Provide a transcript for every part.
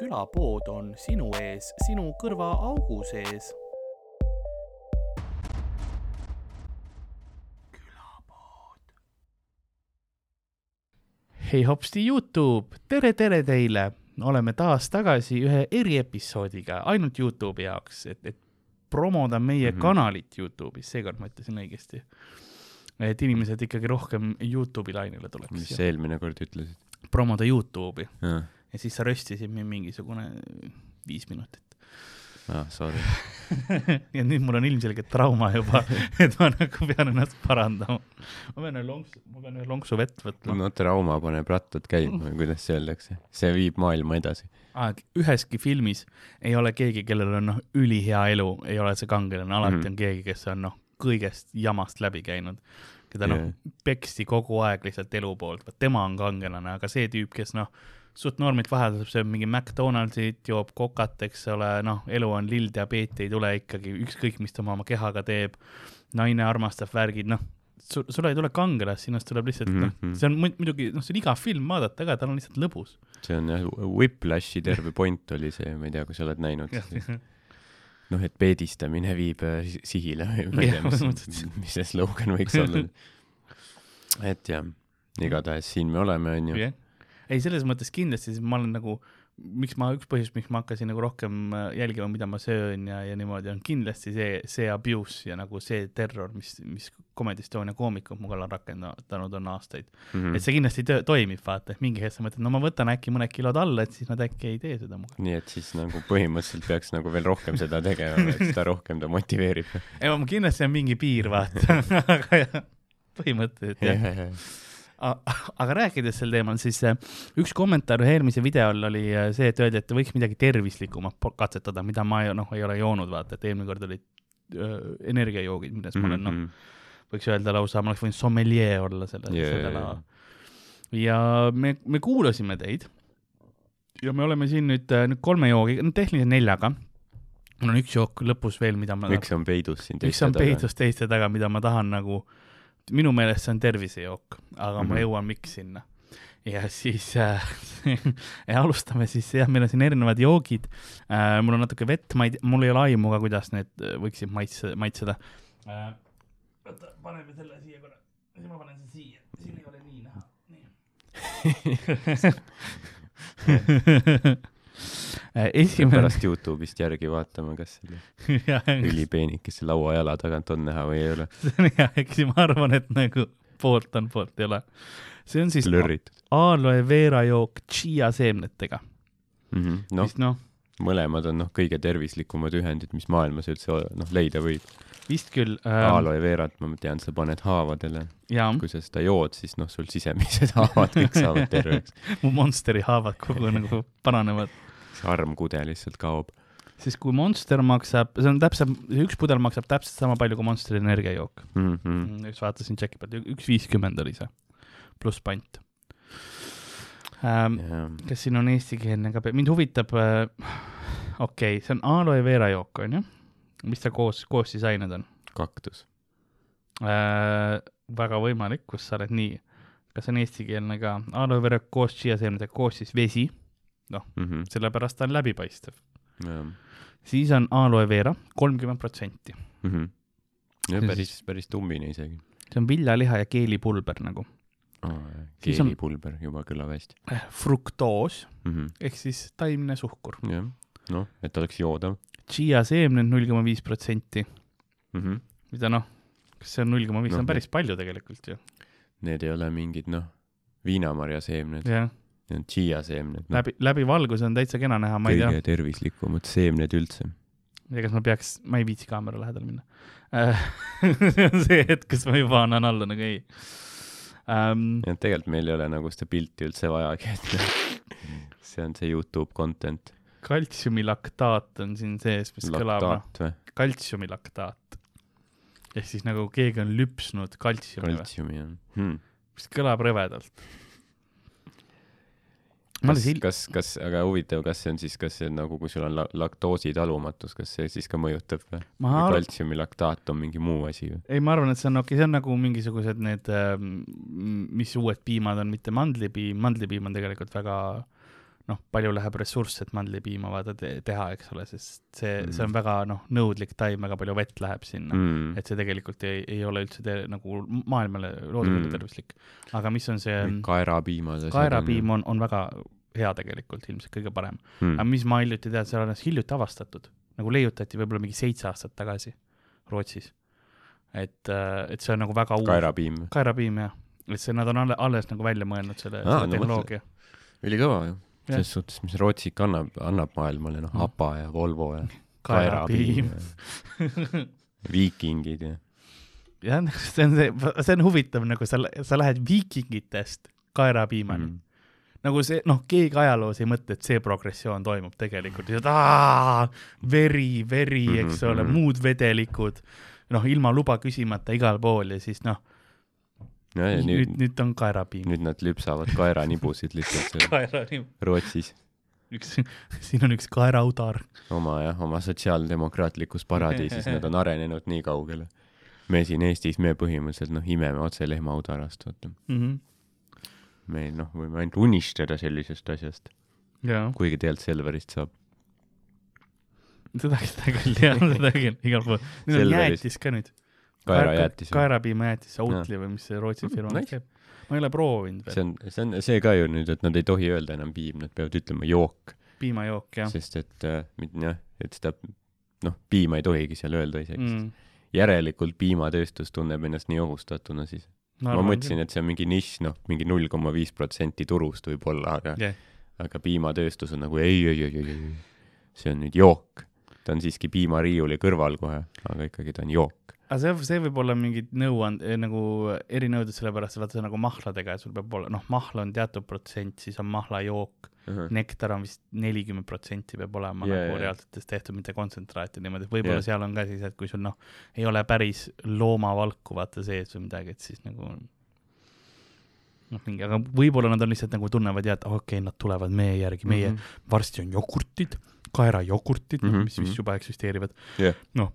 külapood on sinu ees, sinu kõrvaaugu sees. hei hopsti Youtube, tere, tere teile, oleme taas tagasi ühe eriepisoodiga ainult Youtube'i jaoks, et, et promoda meie mm -hmm. kanalit Youtube'is, seekord ma ütlesin õigesti. et inimesed ikkagi rohkem Youtube'i lainele tuleks. mis sa eelmine kord ütlesid? promoda Youtube'i ja siis sa röstisid mind mingisugune viis minutit aa, sorry. ja nüüd mul on ilmselgelt trauma juba, et ma nagu pean ennast parandama. ma pean ühe lonksu, ma pean ühe lonksu vett võtma. no trauma paneb rattad käima, kuidas see öeldakse, see viib maailma edasi. ah, üheski filmis ei ole keegi, kellel on noh, ülihea elu, ei ole see kangelane, alati mm. -hmm. on keegi, kes on noh, kõigest jamast läbi käinud, keda noh yeah. peksti kogu aeg lihtsalt elu poolt, vot tema on kangelane, aga see tüüp, kes noh, suht normilt vaheldab, sööb mingi McDonaldsit, joob kokat, eks ole, noh, elu on lill, diabeeti ei tule ikkagi, ükskõik, mis ta oma kehaga teeb, naine armastab värgid, noh, sul, sulle ei tule kangelast, sinust tuleb lihtsalt mm, -hmm. Mhm. noh, see on mu- muidugi, noh, see on iga film vaadata, aga tal on lihtsalt lõbus. see on jah, Whiplashi terve point oli see, ma ei tea, kui sa oled näinud. noh, et peedistamine viib äh, si- sihile või ma ei tea, mis mis see slogan võiks olla. et jah, igatahes siin me oleme, onju. jah, ei selles mõttes kindlasti, ma olen nagu, miks ma, üks põhjus, miks ma hakkasin nagu rohkem äh, jälgima, mida ma söön ja, ja niimoodi on kindlasti see, see abuse ja nagu see terror, mis, mis Comedy Estonia koomikud mu kallal rakendanud on aastaid mm.. et see kindlasti töö, toimib, vaata, et mingi hetk sa mõtled, no ma võtan äkki mõned kilod alla, et siis nad äkki ei tee seda muga. nii et siis nagu põhimõtteliselt peaks nagu veel rohkem seda tegema, et seda rohkem ta motiveerib. ei, kindlasti on mingi piir, vaata, aga jah, põhimõtteliselt jah. A- aga rääkides sel teemal, siis äh, üks kommentaar ühe eelmise video all oli äh, see, et öeldi, et võiks midagi tervislikumat katsetada, mida ma ei- noh, ei ole joonud, vaata, et eelmine kord olid öö, energiajoogid, milles ma olen, noh, Mhm. võiks öelda lausa, ma oleks võinud sommelier olla selle Jaa, selle lava. ja me, me kuulasime teid ja me oleme siin nüüd, nüüd kolme joogi, no tehniliselt neljaga. mul on üks jook lõpus veel, mida ma, üks on peidus siin üks on peidus teiste taga, mida ma tahan nagu, minu meelest see on tervisejook, aga mm -hmm. ma Mhm. jõuan miks sinna. ja siis äh, ja alustame siis, jah, meil on siin erinevad joogid äh,. mul on natuke vett, ma ei tea, mul ei ole aimu ka, kuidas need äh, võiksid maitse, maitseda äh,. oota, paneme selle siia korra, siis ma panen selle siia, siin ei ole nii näha, nii. esimene, pärast Youtube'ist järgi vaatama, kas selle ülipeenikese lauajala tagant on näha või ei ole. see on hea, eks ma arvan, et nagu poolt on, poolt ei ole. see on siis blurritud. aloe vera jook chia seemnetega no., noh, mis noh, mõlemad on noh, kõige tervislikumad ühendid, mis maailmas üldse noh, leida võib. vist küll äh,. Aloe verat, ma tean, sa paned haavadele. kui sa seda jood, siis noh, sul sisemised haavad kõik saavad terveks. mu Monsteri haavad kogu nagu paranevad. See armkude lihtsalt kaob. siis kui Monster maksab, see on täpselt, üks pudel maksab täpselt sama palju kui Monsteri energiajook Mm mm. -hmm.. just vaatasin tšeki pealt, üks viiskümmend oli see, pluss pant ähm,. jah, kas siin on eestikeelne ka, mind huvitab äh,, okei okay,, see on aloe vera jook, onju. mis ta koos, koostisained on kaktus. äh,? väga võimalik, kus sa oled nii, kas see on eestikeelne ka, aloe vera koos chia seemnetega koos siis vesi, Mhm. sellepärast ta on läbipaistev. jah, siis on aloe vera kolmkümmend protsenti, Mhm. päris, päris tummine isegi. see on viljaliha ja keelipulber nagu. On- keelipulber juba kõlab hästi Eh, fruktoos mm. -hmm. ehk siis taimne suhkur, jah, noh, et oleks joodav chia seemned null koma viis protsenti, mm. -hmm. mida noh, kas see on null koma viis, see Noh, on päris palju tegelikult ju, Need ei ole mingid noh, viinamarjaseemned, jah, need on chia seemned no,. läbi, läbi valguse on täitsa kena näha, ma ei tea kõige, tervislikumad seemned üldse. ja kas ma peaks, ma ei viitsi kaamera lähedal minna see on see hetk, kus ma juba annan alla nagu ei um,. ja tegelikult meil ei ole nagu seda pilti üldse vajagi, et see on see Youtube content. kaltsiumilaktaat on siin sees, mis kõlab noh, laktaat või? kaltsiumilaktaat. ehk siis nagu keegi on lüpsnud kaltsiumi kaltsiumi on hmm.. mis kõlab rõvedalt. Kas hil-, kas, kas, aga huvitav, kas see on siis, kas see on nagu, kui sul on la- laktoositalumatus, kas see siis ka mõjutab või? ma või arvan, kaltsiumilaktaat on mingi muu asi või? ei, ma arvan, et see on okei okay,, see on nagu mingisugused need, mis uued piimad on, mitte mandlipiim, mandlipiim on tegelikult väga noh, palju läheb ressursse, et mandlipiima vaata te teha, eks ole, sest see, see on Mhm. väga noh, nõudlik taim, väga palju vett läheb sinna mm.. mm.. et see tegelikult ei, ei ole üldse te, nagu maailmale loodusele Mm. mm. tervislik. aga mis on see, kaerapiimad. kaerapiim on, on väga hea tegelikult, ilmselt kõige parem mm.. aga mm.. mis ma hiljuti tean, see on alles hiljuti avastatud, nagu leiutati võib-olla mingi seitse aastat tagasi Rootsis. et, et see on nagu väga uus. kaerapiim. kaerapiim jah, et see, nad on alle, alles nagu välja mõelnud selle, Aa, selle no tehnoloogia. ülikõva ju. Selles suhtes, mis Rootsi ikka annab, annab maailmale, noh, Mm. APA ja Volvo ja kaerapiim. ja viikingid ja. jah, see on see, see on huvitav, nagu sa, sa lähed viikingitest kaerapiimani mm.. Mm. nagu see, noh, keegi ajaloos ei mõtle, et see progressioon toimub tegelikult, lihtsalt aa, veri, veri, eks ole, Mhm. muud vedelikud, noh, ilma luba küsimata igal pool ja siis noh, ja nüüd, nüüd, nüüd on kaerapiim. nüüd nad lüpsavad kaeranibusid lihtsalt seal kaerapiim, Rootsis üks, siin on üks kaeraudar. oma jah, oma sotsiaaldemokraatlikus paradiisis, nad on arenenud nii kaugele. me siin Eestis, me põhimõtteliselt noh, imeme otse lehmaudarast, vaata. Mhm. me noh, võime ainult unistada sellisest asjast, jaa, kuigi tegelikult Selverist saab. seda, seda küll jah, seda küll, igal pool. nüüd on jäätis ka nüüd. kaerajäätis. kaerapiimajäätis, Outli või mis see Rootsi firma Nice. nice. käib. ma ei ole proovinud see veel, on, see on see ka ju nüüd, et nad ei tohi öelda enam piim, nad peavad ütlema jook, piimajook jah sest et äh, jah, et seda noh, piima ei tohigi seal öelda isegi mm.. mm.. järelikult piimatööstus tunneb ennast nii ohustatuna siis. ma mõtlesin, et see on mingi nišš, noh, mingi null koma viis protsenti turust võib-olla, aga jah, aga piimatööstus on nagu ei, ei, ei, ei, ei, see on nüüd jook. ta on siiski piimariiuli kõrval kohe, aga ikkagi ta on jook. Aga see, see võib olla mingid nõuand-, nagu erinõuded sellepärast, et vaata see on nagu mahladega, et sul peab olema, noh, mahla on teatud protsent, siis on mahlajook, nektar on vist nelikümmend protsenti peab olema yeah, nagu jaa. reaalsetest tehtud, mitte kontsentraati niimoodi, et võib-olla yeah. seal on ka siis, et kui sul noh, ei ole päris loomavalku vaata sees või midagi, et siis nagu noh, mingi, aga võib-olla nad on lihtsalt nagu tunnevad ja et okei okay,, nad tulevad meie järgi, meie mm. -hmm. varsti on jogurtid, kaerajogurtid mm, -hmm, Mhm, mis vist mhm. juba eksisteerivad Jah. noh,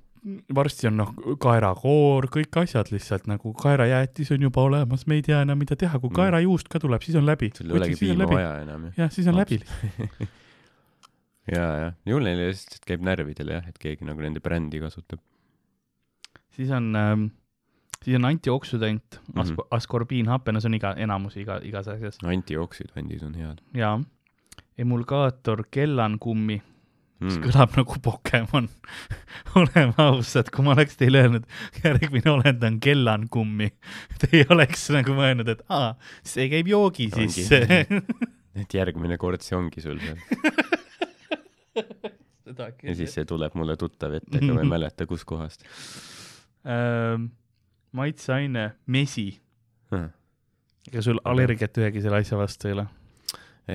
varsti on noh, kaerakoor, kõik asjad lihtsalt nagu kaerajäätis on juba olemas, me ei tea enam, mida teha, kui Mm. kaerajuust ka tuleb, siis on läbi. sul ei olegi piima vaja enam jah, siis on läbi. ja, ja ju neile lihtsalt käib närvidele jah, et keegi nagu nende brändi kasutab. siis on ähm,, siis on antioksüdant mm. -hmm. askorbiinhape, no see on iga, enamus iga, igas asjas antioksüdandid on head ja emulgaator kellankummi, mis mm.. kõlab nagu Pokemon. oleme ausad, kui ma oleks teile öelnud, järgmine olend on kellankummi, te ei oleks nagu mõelnud, et aa, see käib joogi sisse. et järgmine kord see ongi sul seal ja siis see tuleb mulle tuttav ette, aga ma ei mäleta, kuskohast. ähm,. maitseaine mesi, ega sul allergiat ühegi selle asja vastu ei ole?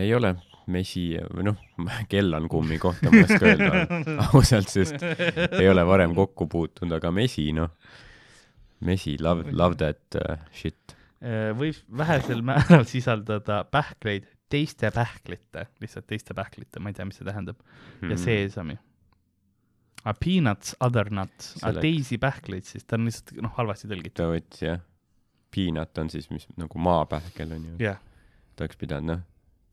ei ole mesi või noh, kellankummi kohta ma ei oska öelda ausalt, sest ei ole varem kokku puutunud, aga mesi noh, mesi love, love that uh, shit. Äh, võib vähesel määral sisaldada pähkleid teiste pähklite, lihtsalt teiste pähklite, ma ei tea, mis see tähendab, Hmm. ja seesami. aga peanuts, other nuts, aga Selleks. teisi pähkleid siis, ta on lihtsalt noh, halvasti tõlgitud. ta võttis jah, peanut on siis, mis nagu maapähkel on ju, jah, ta oleks pidanud noh,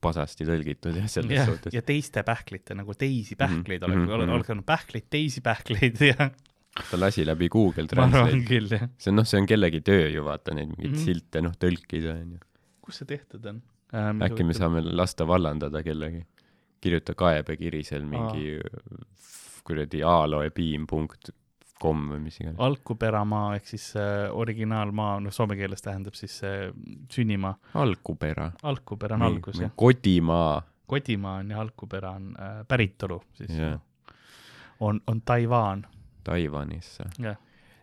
pasasti tõlgitud jah, selles jah, suhtes. ja teiste pähklite nagu teisi pähkleid Mhm, oleks mhm,, mhm. oleks olnud pähkleid, teisi pähkleid ja ta lasi läbi Google Translate. see on noh, see on kellegi töö ju vaata neid mingeid mm Mhm. -hmm. silte noh tõlkida onju. kus see tehtud on ähm,? äkki me saame lasta vallandada kellegi. kirjuta kaebekiri seal mingi kuradi aloepiim.com või mis iganes. algkupäramaa ehk siis äh, originaalmaa, noh soome keeles tähendab siis äh, sünnimaa, algupera. algkupera on algus jah, kodimaa. kodimaa on ja algkupera on äh, päritolu siis jah, on, on Taiwan, Taiwanisse. jah.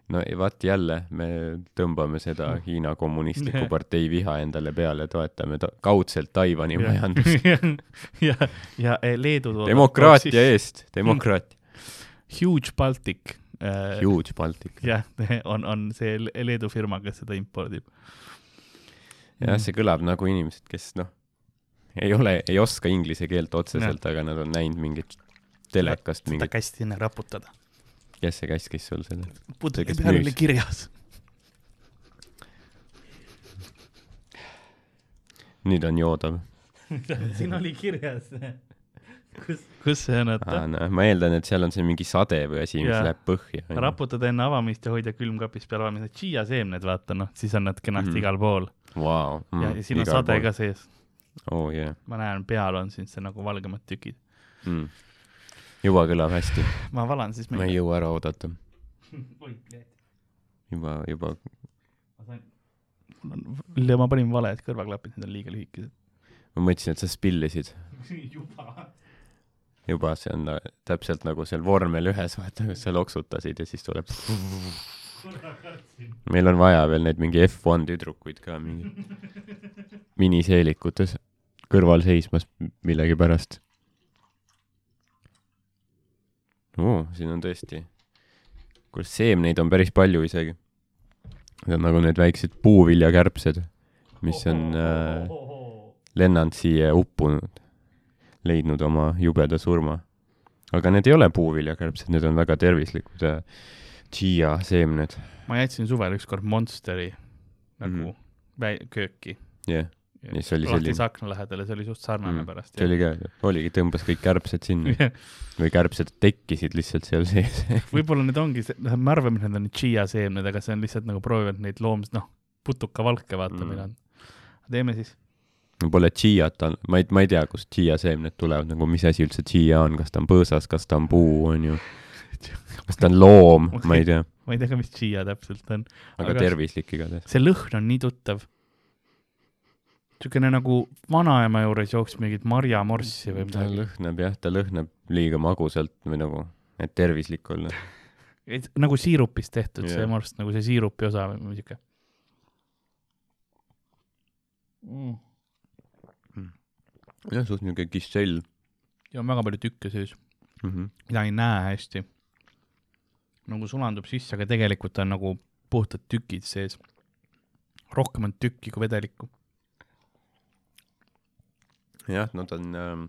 no ja vaat jälle me tõmbame seda Hiina kommunistliku partei viha endale peale, toetame ta kaudselt Taiwan'i majandust. ja, ja eh, Leedu demokraatia eest, demokraatia. Huge Baltic Huge Baltic. jah, on, on see Le- Leedu firma, kes seda impordib. jah, see kõlab nagu inimesed, kes noh, ei ole, ei oska inglise keelt otseselt, aga nad on näinud mingit telekast seda mingit, kästi enne raputada. kes see käskis sul selle? pudeli peal oli kirjas. nüüd on joodav. siin oli kirjas. kus, kus see on, aa, no ma eeldan, et seal on see mingi sade või asi, mis läheb põhja. raputada enne avamist ja hoida külmkapis peale avamist, need chia seemned, vaata noh, siis on nad kenasti mm. igal pool Vau. ja, ja siin on sade ka sees. oo jaa. ma näen, peal on siin see nagu valgemad tükid. Mm. juba kõlab hästi, ma valan siis ma ei jõua ära oodata. oi, juba, juba, ma sain, ma panin valed kõrvaklapid, need on liiga lühikesed. ma mõtlesin, et sa spillisid. juba. Juba see on täpselt nagu seal vormel ühes, vaata, kus sa loksutasid ja siis tuleb. meil on vaja veel neid mingi F1 tüdrukuid ka mingi miniseelikutes kõrval seismas millegipärast. oo, siin on tõesti, kuule seemneid on päris palju isegi. Need on nagu need väiksed puuviljakärbsed, mis on äh, lennanud siia uppunud, leidnud oma jubeda surma. aga need ei ole puuviljakärbsed, need on väga tervislikud äh, chia seemned, ma jätsin suvel ükskord Monsteri nagu mm. -hmm. väi-, kööki. jah, Ja see oli selline- akna lähedal ja see oli suht sarnane Mm, pärast. see oli ka, oligi, tõmbas kõik kärbsed sinna või kärbsed tekkisid lihtsalt seal sees. võib-olla need ongi, noh, me arvame, et need on chia seemned, aga see on lihtsalt nagu proovivad neid loom-, noh, putukavalke, vaata Mm. mm., millal. teeme siis. Pole chiat, ma ei, ma ei tea, kust chia seemned tulevad, nagu mis asi üldse chia on, kas ta on põõsas, kas ta on puu, onju. kas ta on loom okay., ma ei tea, ma ei tea ka, mis chia täpselt on. aga, Aga- tervislik igatahes. see lõhn on nii tuttav. niisugune nagu vanaema juures jooks mingit marjamorssi või ta midagi. lõhnab jah, ta lõhnab liiga magusalt või nagu, et tervislik olla. nagu siirupist tehtud yeah. see morss, nagu see siirupi osa või niisugune mm.. jah, suht niuke kissell ja on väga palju tükke sees, mm. -hmm. mida ei näe hästi. nagu sulandub sisse, aga tegelikult on nagu puhtad tükid sees. rohkem on tükki kui vedelikku. jah, nad on ähm,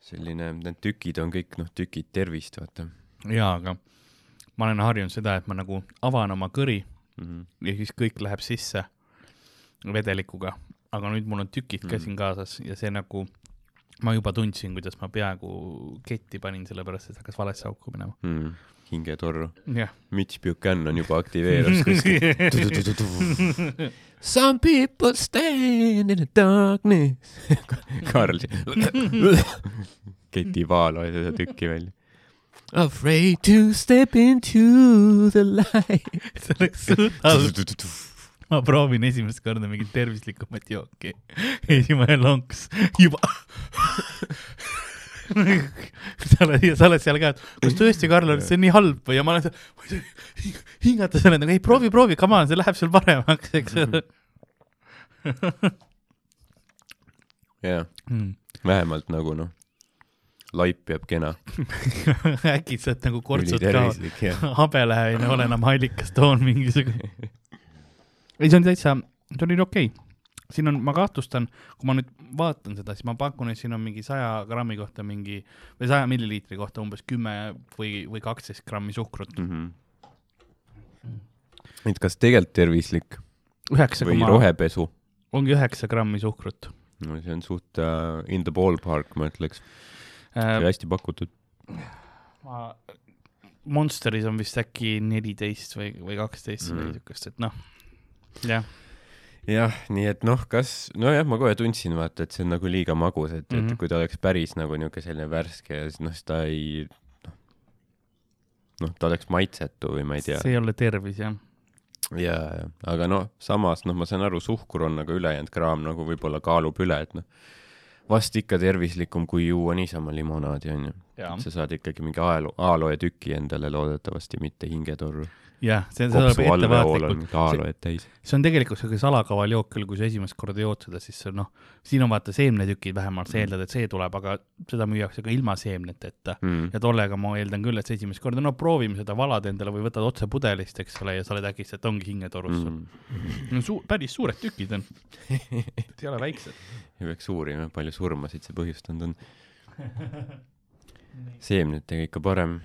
selline, need tükid on kõik noh, tükid tervist, vaata jaa, aga ma olen harjunud seda, et ma nagu avan oma kõri mm. -hmm. ja siis kõik läheb sisse vedelikuga, aga nüüd mul on tükid ka Mhm. siin kaasas ja see nagu, ma juba tundsin, kuidas ma peaaegu ketti panin, sellepärast et hakkas valesse auku minema. Mm. hingetorru. jah. Mitch Buchanan juba aktiveerus kuskil. Some people stand in the darkness. Karl ketib Aalo ja seda tükki välja. Afraid to step into the light. see oleks suht halb. ma proovin esimest korda mingit tervislikumat jooki. esimene lonks juba. sa oled, sa oled seal ka, et kas tõesti, Karl, see on nii halb või ja ma olen seal, ma ei saa hingata selle nagu ei proovi, proovi, come on, see läheb sul paremaks, eks ole. jah, Mm. vähemalt nagu noh, laip jääb kena. äkitselt nagu kortsud jah. habele ei ole enam allikas toon mingisugune. ei, see on täitsa, see oli okei okay.. siin on, ma kahtlustan, kui ma nüüd vaatan seda, siis ma pakun, et siin on mingi saja grammi kohta mingi või saja milliliitri kohta umbes kümme või, või kaksteist grammi suhkrut. mm. -hmm. et kas tegelikult tervislik või koma, rohepesu? ongi üheksa grammi suhkrut no see on suht uh, in the ballpark, ma ütleks. äh, hästi pakutud. ma, Monsteris on vist äkki neliteist või, või kaksteist Mm. või siukest, et noh, jah, jah, nii et noh, kas, nojah, ma kohe tundsin, vaata, et see on nagu liiga magus, et mm, -hmm. Mhm. et kui ta oleks päris nagu niisugune selline värske ja siis noh, siis ta ei, noh, noh, ta oleks maitsetu või ma ei tea. see ei ole tervis jah. ja, ja, aga noh, samas noh, ma saan aru, suhkur on nagu ülejäänud kraam nagu võib-olla kaalub üle, et noh, vast ikka tervislikum kui juua niisama limonaadi onju. Sa saad ikkagi mingi aelo, aloetüki endale loodetavasti, mitte hingetorru. jah, see, see tuleb ettevaatlikult. mingi aloed täis. see on tegelikult siuke salakaval jook küll, kui sa esimest korda jood seda, siis noh, siin on vaata seemnetükid vähemalt, sa eeldad, et see tuleb, aga seda müüakse ka ilma seemneteta. Mm. ja tollega ma eeldan küll, et sa esimest korda, no proovime seda, valad endale või võtad otse pudelist, eks ole, ja sa oled äkitselt ongi hingetorus sul Mm. no,. Suu-, päris suured tükid on. Ei ole väiksed. ja peaks uurima, palju surmasid see põhjustanud on. seemnetega ikka parem,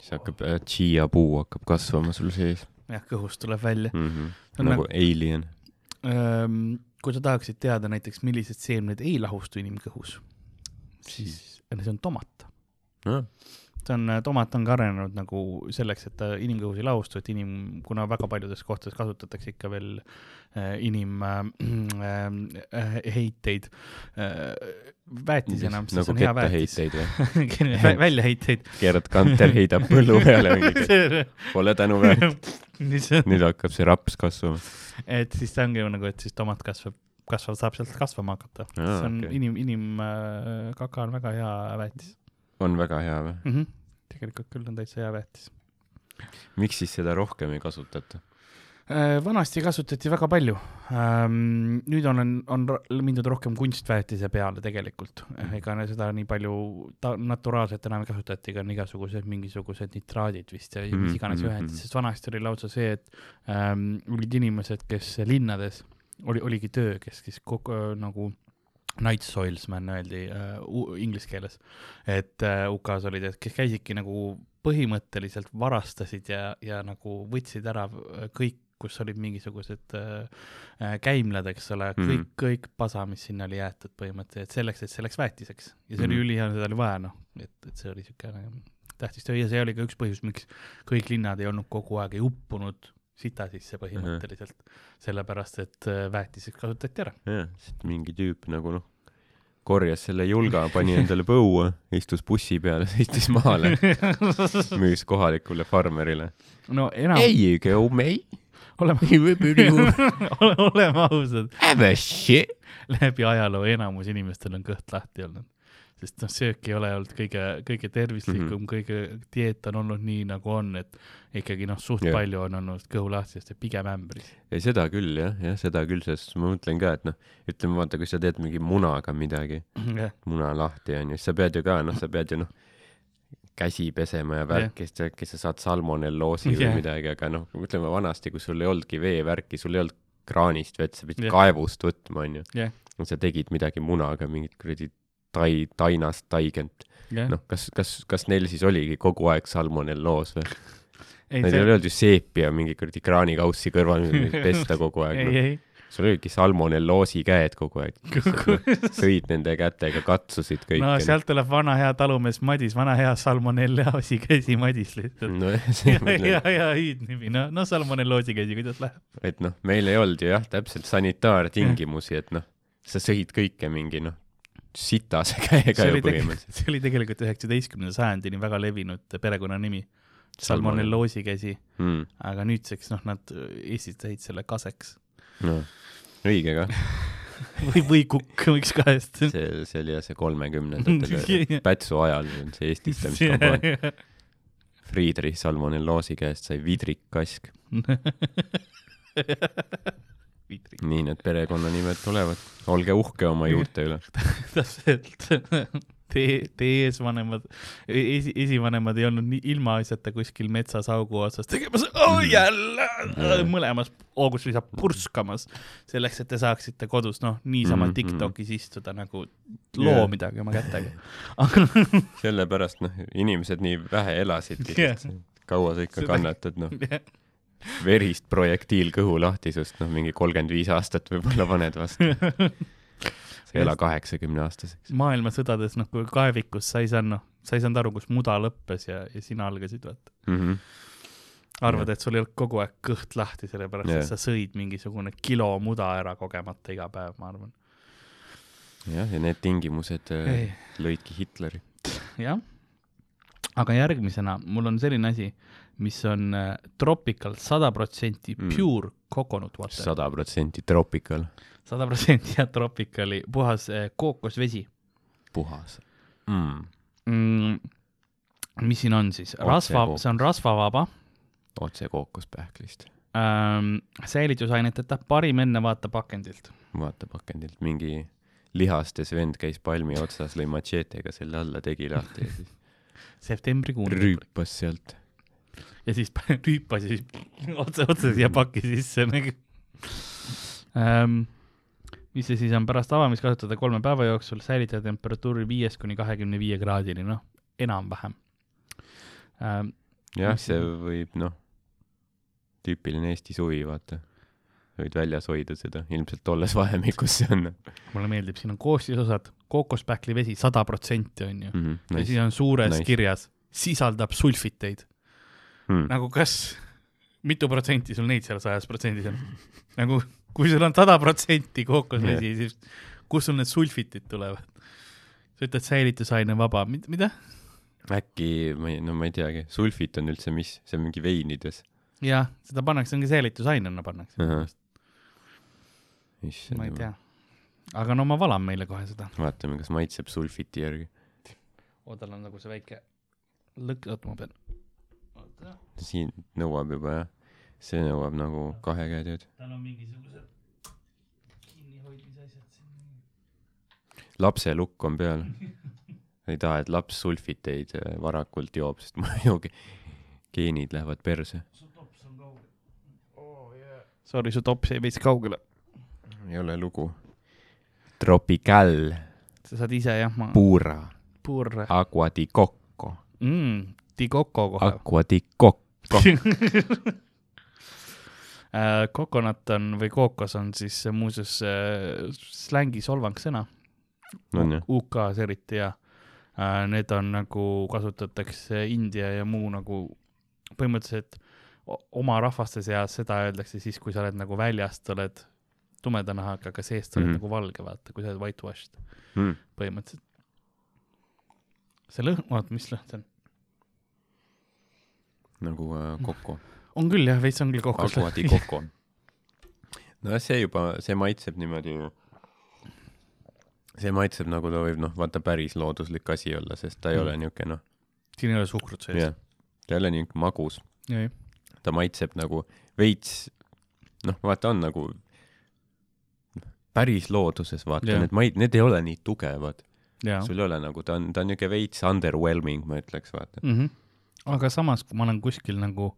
siis hakkab äh, chia puu hakkab kasvama sul sees jah, kõhust tuleb välja mm. -hmm. Nagu alien. Öm, kui sa tahaksid teada näiteks, millised seemned ei lahustu inimkõhus, siis see on tomat. noh, see on, tomat on ka arenenud nagu selleks, et ta inimkõhus ei lahustu, et inim, kuna väga paljudes kohtades kasutatakse ikka veel äh, inim äh, äh, äh, väetisena, nagu on hea väetis. kettaheiteid või? väljaheiteid. Gerd Kanter heidab põllu peale mingi, pole tänuväärt. nüüd hakkab see raps kasvama. et siis ta ongi nagu, et siis tomat kasvab, kasvab, saab sealt kasvama hakata. See on okei. inim, inimkaka on väga hea väetis on väga hea või? mm. -hmm. Tegelikult küll on täitsa hea väetis. miks siis seda rohkem ei kasutata? Äh, vanasti kasutati väga palju ähm,. nüüd on, on mindud rohkem kunstväetise peale tegelikult. ega seda nii palju ta-, naturaalselt enam ei kasutata, ega on igasugused mingisugused nitraadid vist ja mis iganes mhm, ühendid, mhm. sest vanasti oli lausa see, et ähm, olid inimesed, kes linnades, oli, oligi töö, kes siis kogu äh, nagu night soilsman öeldi äh, inglise keeles, et äh, UK-s olid, et kes käisidki nagu põhimõtteliselt varastasid ja, ja nagu võtsid ära äh, kõik, kus olid mingisugused äh, äh, käimlad, eks ole, kõik mm, Mhm. -hmm. kõik pasa, mis sinna oli jäetud põhimõtteliselt selleks, et see läks väetiseks ja see oli Mhm. ülihea, seda oli vaja, noh, et, et see oli niisugune tähtis töö ja see oli ka üks põhjus, miks kõik linnad ei olnud kogu aeg, ei uppunud sita sisse põhimõtteliselt mm, -hmm. sellepärast et äh, väetiseks kasutati ära. jah, sest mingi tüüp nagu noh, korjas selle julga, pani endale põua, istus bussi peale, sõitis maale, müüs kohalikule farmerile. no enam, Hey you go mate, oleme oleme ausad, have a shit. läbi ajaloo enamus inimestel on kõht lahti olnud. Sest noh, söök ei ole olnud kõige, kõige tervislikum mm, Mhm. -hmm. kõige dieet on olnud nii, nagu on, et ikkagi noh, suht yeah. palju on olnud kõhu lahti, sest et pigem ämbris. ei, seda küll jah, jah, seda küll, sest ma mõtlen ka, et noh, ütleme vaata, kui sa teed mingi munaga midagi, jah, muna lahti onju, siis sa pead ju ka, noh, sa pead ju noh, käsi pesema ja värki, siis äkki sa saad salmonelloosi või Jah. midagi, aga noh, ütleme vanasti, kui sul ei olnudki veevärki, sul ei olnud kraanist vett, sa pidid Jah. kaevust võtma onju. sa tegid midagi munaga, mingit kuradi tai, tainast taigent. jah. noh, kas, kas, kas neil siis oligi kogu aeg salmonelloos või? ei, Neil ei olnud ju seepi ja mingi kuradi kraanikaussi kõrval pesta kogu aeg ei, no.. sul olidki salmonelloosi käed kogu aeg. sõid nende kätega, katsusid kõike. no sealt tuleb vana hea talumees Madis, vana hea salmonelloosi käsi Madis lihtsalt. no ja, see ja, ja hüüdnimi, no, no salmonelloosi käsi, kuidas läheb? et noh, meil ei olnud ju jah, täpselt sanitaartingimusi, et noh, sa sõid kõike mingi noh, sitase käega ju põhimõtteliselt. see oli tegelikult üheksateistkümnenda sajandini väga levinud perekonnanimi, salmonelloosi käsi, mm,. aga nüüdseks noh, nad esitasid selle kaseks no õige kah, või, või kukk, üks kahest. see, see oli jah see kolmekümnendatel Pätsu ajal see eestistamiskampaania. Friedrich salmonelloosi käest sai vidrikkask. nii need perekonnanimed tulevad, olge uhke oma juurte üle. täpselt. Teie, teie eesvanemad, esi, esivanemad ei olnud nii ilmaasjata kuskil metsas augu otsas tegemas oh,, jälle mõlemas augus lihtsalt purskamas, selleks, et te saaksite kodus noh, niisama Mhm, Tiktokis istuda nagu loo midagi oma kätega. sellepärast noh, inimesed nii vähe elasidki yeah., kaua sa ikka kannatad, noh, verist projektiilkõhu lahtisust, noh, mingi kolmkümmend viis aastat võib-olla paned vastu. sa ei ela kaheksakümne aastaseks. maailmasõdades noh, kui kaevikus sa ei saanud noh, sa ei saanud aru, kus muda lõppes ja, ja sina algasid, vaata. Mm -hmm. arvad, et sul ei olnud kogu aeg kõht lahti, sellepärast Jah. et sa sõid mingisugune kilo muda ära kogemata iga päev, ma arvan. jah, ja need tingimused äh, ei, lõidki Hitleri. jah. aga järgmisena mul on selline asi, mis on äh, tropical sada protsenti Mm. pure coconut water, sada protsenti tropical, sada protsenti jah, tropicali puhas äh, kookosvesi puhas mm.. mm,. mis siin on siis, rasva, see on rasvavaba otse kookospähklist. ähm,, säilitusaineteta, parim enne vaata pakendilt. vaata pakendilt, mingi lihastes vend käis palmi otsas, lõi matšeetega selle alla, tegi lahti ja siis septembrikuuni. rüüpas sealt. Ja siis rüüpas ja siis otse, otse siia paki sisse nagu ähm,. mis see siis on, pärast avamist kasutada kolme päeva jooksul, säilitada temperatuuri viiest kuni kahekümne viie kraadini, noh, enam-vähem ähm,. jah, see võib noh, tüüpiline Eesti suvi, vaata. võid väljas hoida seda, ilmselt tolles vahemikus see on mulle meeldib, siin on koostisosad, kookospähkli vesi sada protsenti on ju mm. -hmm, ja nice. siis on suures nice. kirjas, sisaldab sulfiteid. mm.. nagu kas, mitu protsenti sul neid seal sajas protsendis on? nagu kui sul on sada protsenti kookosvesi yeah., siis kust sul need sulfitid tulevad? sa ütled säilitusaine vaba, mida? äkki, ma ei, no ma ei teagi, sulfit on üldse mis, see on mingi veinides. jah, seda pannakse, ongi säilitusainena pannakse. Ahah. ma ei tea. aga no ma valan meile kohe seda. vaatame, kas maitseb sulfiti järgi. oo, tal on nagu see väike lõkk, oota ma pean. Siin nõuab juba jah, see nõuab nagu kahe käe tööd. tal on mingisugused kinnihoidmise asjad siin. lapse lukk on peal. ei taha, et laps sulfiteid äh, varakult joob, sest muidu ge- geenid lähevad perse. su tops on kaugel oh,. Yeah. Sorry, su tops jäi veits kaugele. ei ole lugu. Tropical, sa saad ise jah, ma pura, purre agua di coco, mm,. Tikoko kohe. agua di coco. Kokonat on või kookos on siis muuseas äh, slängi solvangsõna ju? UK-s eriti ja äh, need on nagu kasutatakse India ja muu nagu põhimõtteliselt oma rahvaste seas seda öeldakse siis, kui sa oled nagu väljast oled tumeda nahaga, aga seest oled mm. -hmm. nagu valge, vaata, kui sa oled whitewashed Mm. põhimõtteliselt. see lõhn, oota, mis lõhn see on? Nagu äh, coco, on küll jah, veits on küll kokos. agua di coco. nojah, see juba, see maitseb niimoodi ju, see maitseb nagu ta võib noh, vaata päris looduslik asi olla, sest ta ei Mm. ole niisugune noh, siin ei ole suhkrut sees ta ei ole niisugune magus, ta maitseb nagu veits, noh, vaata on nagu päris looduses, vaata Jah. need maid, need ei ole nii tugevad, sul ei ole nagu, ta on, ta on niisugune veits underwhelming, ma ütleks, vaata. mm. -hmm. Aga samas, kui ma olen kuskil nagu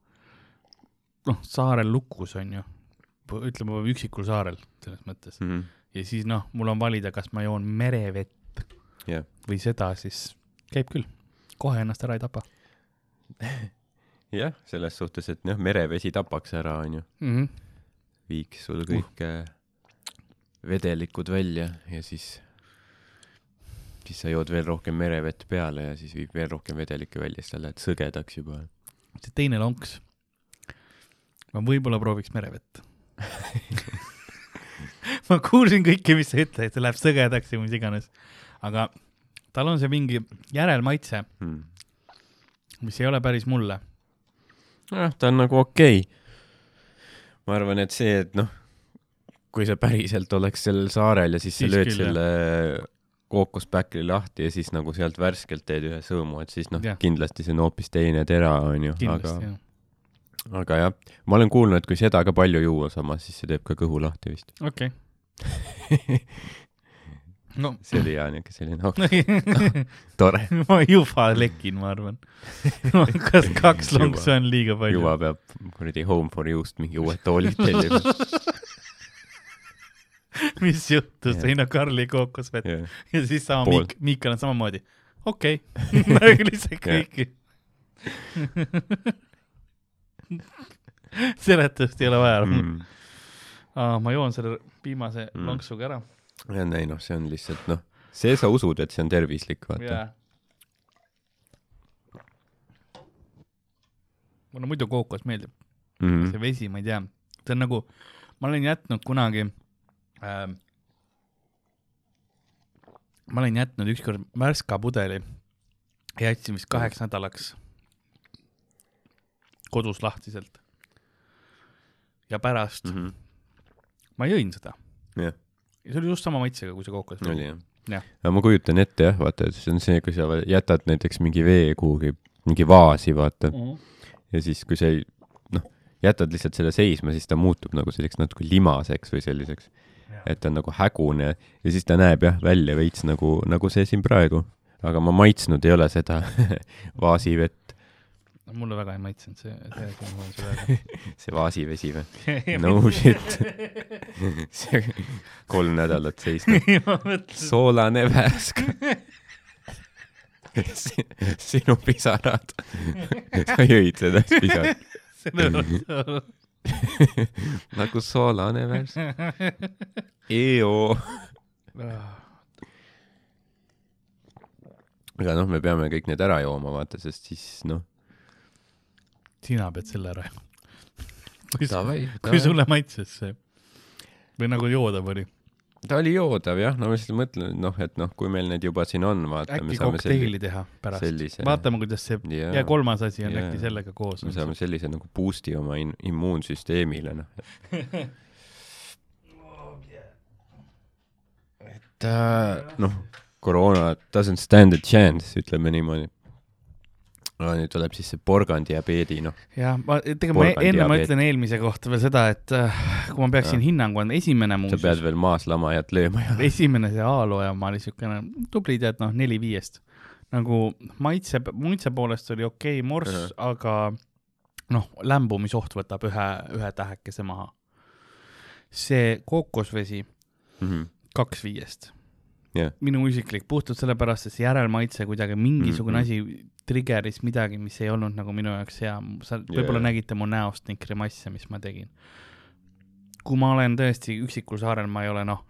noh, saarel lukus on ju, ütleme üksikul saarel selles mõttes Mhm. ja siis noh, mul on valida, kas ma joon merevett Jah. või seda, siis käib küll, kohe ennast ära ei tapa jah, selles suhtes, et noh, merevesi tapaks ära, onju, mm. -hmm. viiks sul kõik uh. vedelikud välja ja siis, siis sa jood veel rohkem merevett peale ja siis viib veel rohkem vedelikke välja, siis sa lähed sõgedaks juba. see teine lonks, ma võib-olla prooviks merevett ma kuulsin kõike, mis sa ütled, et see läheb sõgedaks ja mis iganes, aga tal on see mingi järelmaitse, Hmm. mis ei ole päris mulle jah, ta on nagu okei okay.. ma arvan, et see, et noh, kui sa päriselt oleks sellel saarel ja siis sa Siis lööd küll, selle kookospäkli lahti ja siis nagu sealt värskelt teed ühe sõõmu, et siis noh kindlasti see on hoopis teine tera, onju, aga jah. aga jah, ma olen kuulnud, et kui seda ka palju juua samas, siis see teeb ka kõhu lahti vist. okei. no see oli hea niuke selline oh, tore. ma juba lekin, ma arvan. kas kaks lonksu on liiga palju? juba peab kuradi Home for You'st mingi uued toolid tellima. mis juhtus, Jah. sõin Karli kookosvett jah, ja siis sama Pool. Miik, Miikal on samamoodi. okei okay. nagu lihtsalt kõiki. seletust ei ole vaja mm.. Aa, ma joon selle viimase Mm. lonksuga ära. ei noh, see on lihtsalt noh, see sa usud, et see on tervislik, vaata. jaa. mulle muidu kookos meeldib, Mm see vesi, ma ei tea, see on nagu, ma olen jätnud kunagi ähm,, ma olen jätnud ükskord Värska pudeli ja jätsin vist kaheks nädalaks kodus lahtiselt. ja pärast mm -hmm. ma jõin seda jah, ja see oli just sama maitsega, kui see kookos oli jah Jah. aga ma kujutan ette jah, vaata, et see on see, kui sa jätad näiteks mingi vee kuhugi, mingi vaasi, vaata, mm. -hmm. ja siis, kui sa ei, noh, jätad lihtsalt selle seisma, siis ta muutub nagu selliseks natuke limaseks või selliseks, et ta on nagu hägune ja siis ta näeb jah välja veits nagu, nagu see siin praegu. aga ma maitsnud ei ole seda vaasivett, mulle väga ei maitsenud see, see asi, ma võin sulle öelda. see vaasivesi või? no shit. see kolm nädalat seisnud. soolane värsk. sinu pisarad. sa jõid seda pisart. sellepärast nagu soolane värss. EO. aga noh, me peame kõik need ära jooma, vaata, sest siis noh. sina pead selle ära jääma. kui, kui sulle maitses see või nagu joodav oli, ta oli joodav jah, no ma lihtsalt mõtlen, noh, et noh, kui meil need juba siin on, vaata, äkki saame kokteili teha pärast, sellise, vaatame, kuidas see Jaa. ja kolmas asi on Jaa. äkki sellega koos. me saame sellise nagu boost'i oma in- immuunsüsteemile, noh. et äh, noh, koroona doesn't stand a chance, ütleme niimoodi. Aga nüüd tuleb siis see porgandiabeedi, noh. jah, ma, tegelikult ma Porgandi enne ma ütlen eelmise kohta veel seda, et äh, kui ma peaksin hinnangu andma, esimene sa muuseas pead, veel maaslamajat lööma ja esimene see A-looja ma oli siukene tubli tead noh, neli viiest. nagu maitse, maitse poolest oli okei okay, morss aga noh, lämbumisoht võtab ühe, ühe tähekese maha. see kookosvesi Mhm. kaks viiest Jah. minu isiklik, puhtalt sellepärast, et see järelmaitse kuidagi mingisugune mm -hmm. asi trigger'is midagi, mis ei olnud nagu minu jaoks hea, sa võib-olla Jaa. nägite mu näost neid grimasse, mis ma tegin. kui ma olen tõesti üksikul saarel, ma ei ole noh,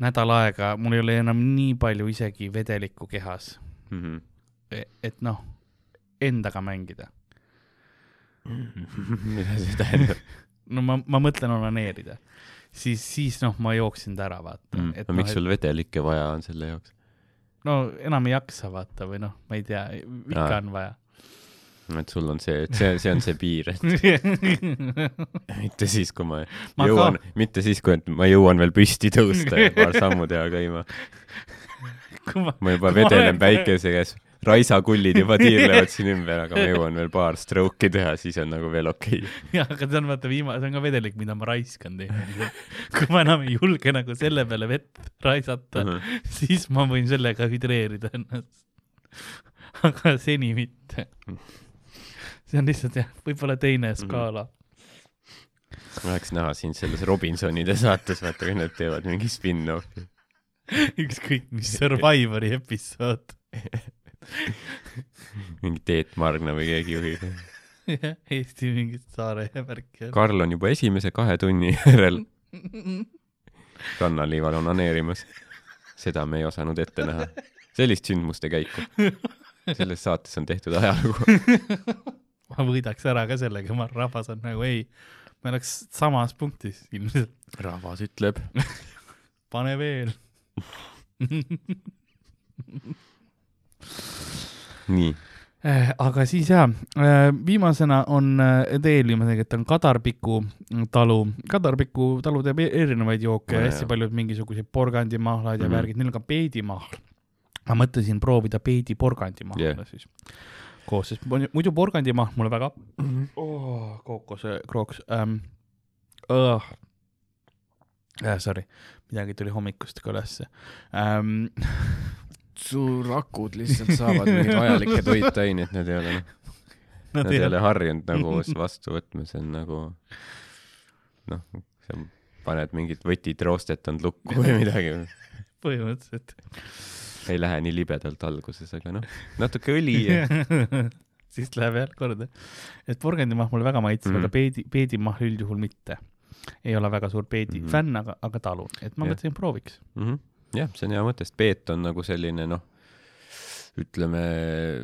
nädal aega, mul ei ole enam nii palju isegi vedelikku kehas, Mhm. et noh, endaga mängida. mida see tähendab no ma, ma mõtlen onaneerida, siis, siis noh, ma jooksin ta ära, vaata mm.? et no noh, miks sul vedelikke vaja on selle jaoks? no enam ei jaksa vaata või noh, ma ei tea, ikka Aa. on vaja. et sul on see, et see, see on see piir, et mitte siis, kui ma, Ma ma jõuan, mitte siis, kui et ma jõuan veel püsti tõusta ja paar sammu teha käima. ma, ma juba ma vedelen olen- päikese käes, raisakullid juba tiirlevad siin ümber, aga ma jõuan veel paar stroke'i teha, siis on nagu veel okei okay. jah, aga see on vaata viimane, see on ka vedelik, mida ma raiskan tihti. kui ma enam ei julge nagu selle peale vett raisata, siis ma võin sellega hüdreerida ennast. aga seni mitte. see on lihtsalt jah, võib-olla teine skaala. ma tahaks näha sind selles Robinsonide saates, vaata kui nad teevad mingi spin-off'i. ükskõik mis Survivori episood. mingi Teet Margna või keegi juhib. Eesti mingit saare värki. Karl on juba esimese kahe tunni järel rannaliival onaneerimas. seda me ei osanud ette näha. sellist sündmuste käiku. selles saates on tehtud ajalugu. ma võidaks ära ka sellega, ma arvan, rahvas on nagu ei, me oleks samas punktis ilmselt. rahvas ütleb. pane veel. nii, aga siis jaa, viimasena on äh, veel viimane, et on Kadarpiku talu, Kadarpiku talu teeb e- erinevaid jooke ja hästi palju mingisuguseid porgandimahlaid ja Mhm. värgid, neil on ka peedimahl. ma mõtlesin proovida peedi porgandimahla Jah. siis koos, sest mu- muidu porgandimahl mulle väga oh,, kookose, krooks ähm,. Uh, äh, sorry, midagi tuli hommikust ka ülesse ähm. su rakud lihtsalt saavad mingeid vajalikke toitaineid, need ei ole noh, Nad ei ole harjunud nagu vastu võtma, see on nagu noh, sa paned mingit võtit roostetanud lukku või midagi, põhimõtteliselt ei lähe nii libedalt alguses, aga noh, natuke õli ja siis läheb jah korda. et porgandimahl mulle väga maitseb mm. -hmm. aga peedi, peedimahl üldjuhul mitte. ei ole väga suur peedi mm. -hmm. fänn, aga, aga talun, et ma mõtlesin, prooviks. mm. -hmm. jah, see on hea mõte, sest peet on nagu selline noh, ütleme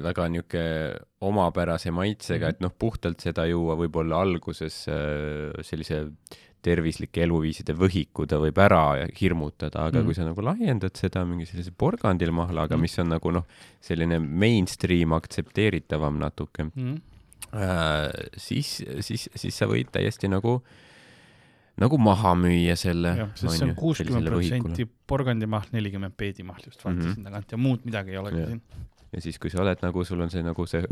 väga niuke omapärase maitsega mm, -hmm. et noh, puhtalt seda juua võib-olla alguses äh, sellise tervislike eluviiside võhiku ta võib ära hirmutada, aga mm kui sa nagu laiendad seda mingi sellise porgandilmahlaga mm, mis on nagu noh, selline mainstream aktsepteeritavam natuke Mm äh,, siis, siis, siis sa võid täiesti nagu, nagu maha müüa selle. jah, sest see on kuuskümmend protsenti porgandimahl, nelikümmend peedimahl just vaatasin mm. -hmm. tagant ja muud midagi ei olegi Jah. siin. ja siis, kui sa oled nagu, sul on see nagu see